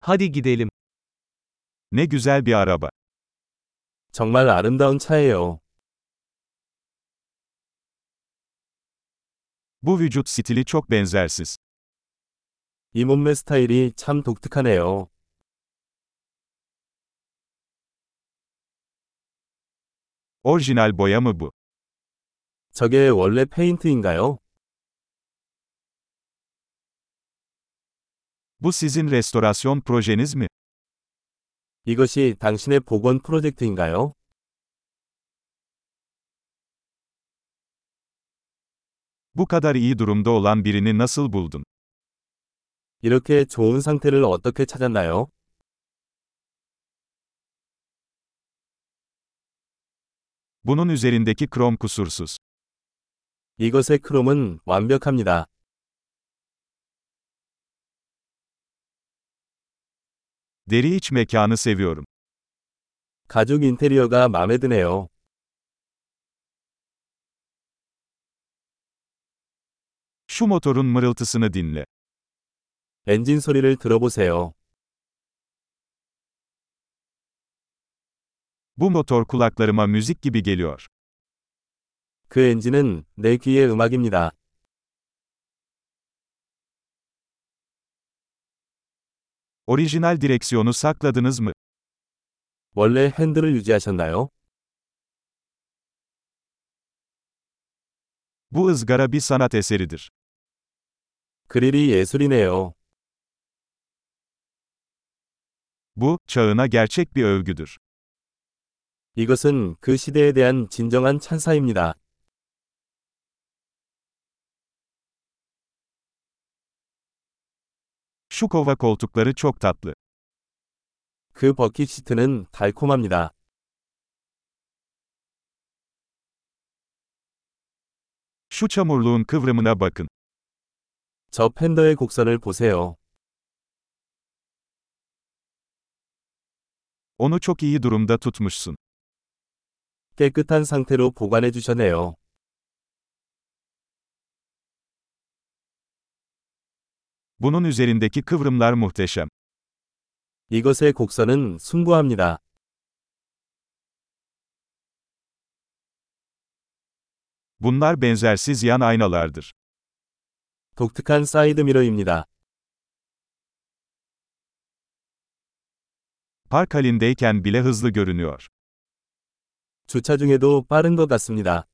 Hadi gidelim. Ne güzel bir araba. 정말 아름다운 차예요. Bu vücut stili çok benzersiz. 이 몸매 스타일이 참 독특하네요. Orijinal boya mı bu? 저게 원래 페인트인가요? Bu sizin restorasyon projeniz mi? 이것이 당신의 복원 프로젝트인가요? Bu kadar iyi durumda olan birini nasıl buldun? 이렇게 좋은 상태를 어떻게 찾았나요? Bunun üzerindeki krom kusursuz. 이것의 크롬은 완벽합니다. Deri iç mekanı seviyorum. 가죽 인테리어가 마음에 드네요. Şu motorun mırıltısını dinle. 엔진 소리를 들어보세요. Bu motor kulaklarıma müzik gibi geliyor. 그 엔진은 내 귀의 음악입니다. Orijinal direksiyonu sakladınız mı? 원래 핸들을 유지하셨나요? Bu ızgara bir sanat eseridir. 그릴이 예술이네요. Bu, çağına gerçek bir övgüdür. 이것은 그 시대에 대한 진정한 찬사입니다. Şu kova koltukları çok tatlı. 그 버킷 시트는 달콤합니다. Şu çamurluğun kıvrımına bakın. 저 팬더의 곡선을 보세요. Onu çok iyi durumda tutmuşsun. 깨끗한 상태로 보관해 주셨네요. Bunun üzerindeki kıvrımlar muhteşem. 이것의 곡선은 숭고합니다. Bunlar benzersiz yan aynalardır. 독특한 사이드 미러입니다. Park halindeyken bile hızlı görünüyor. 주차 중에도 빠른 것 같습니다.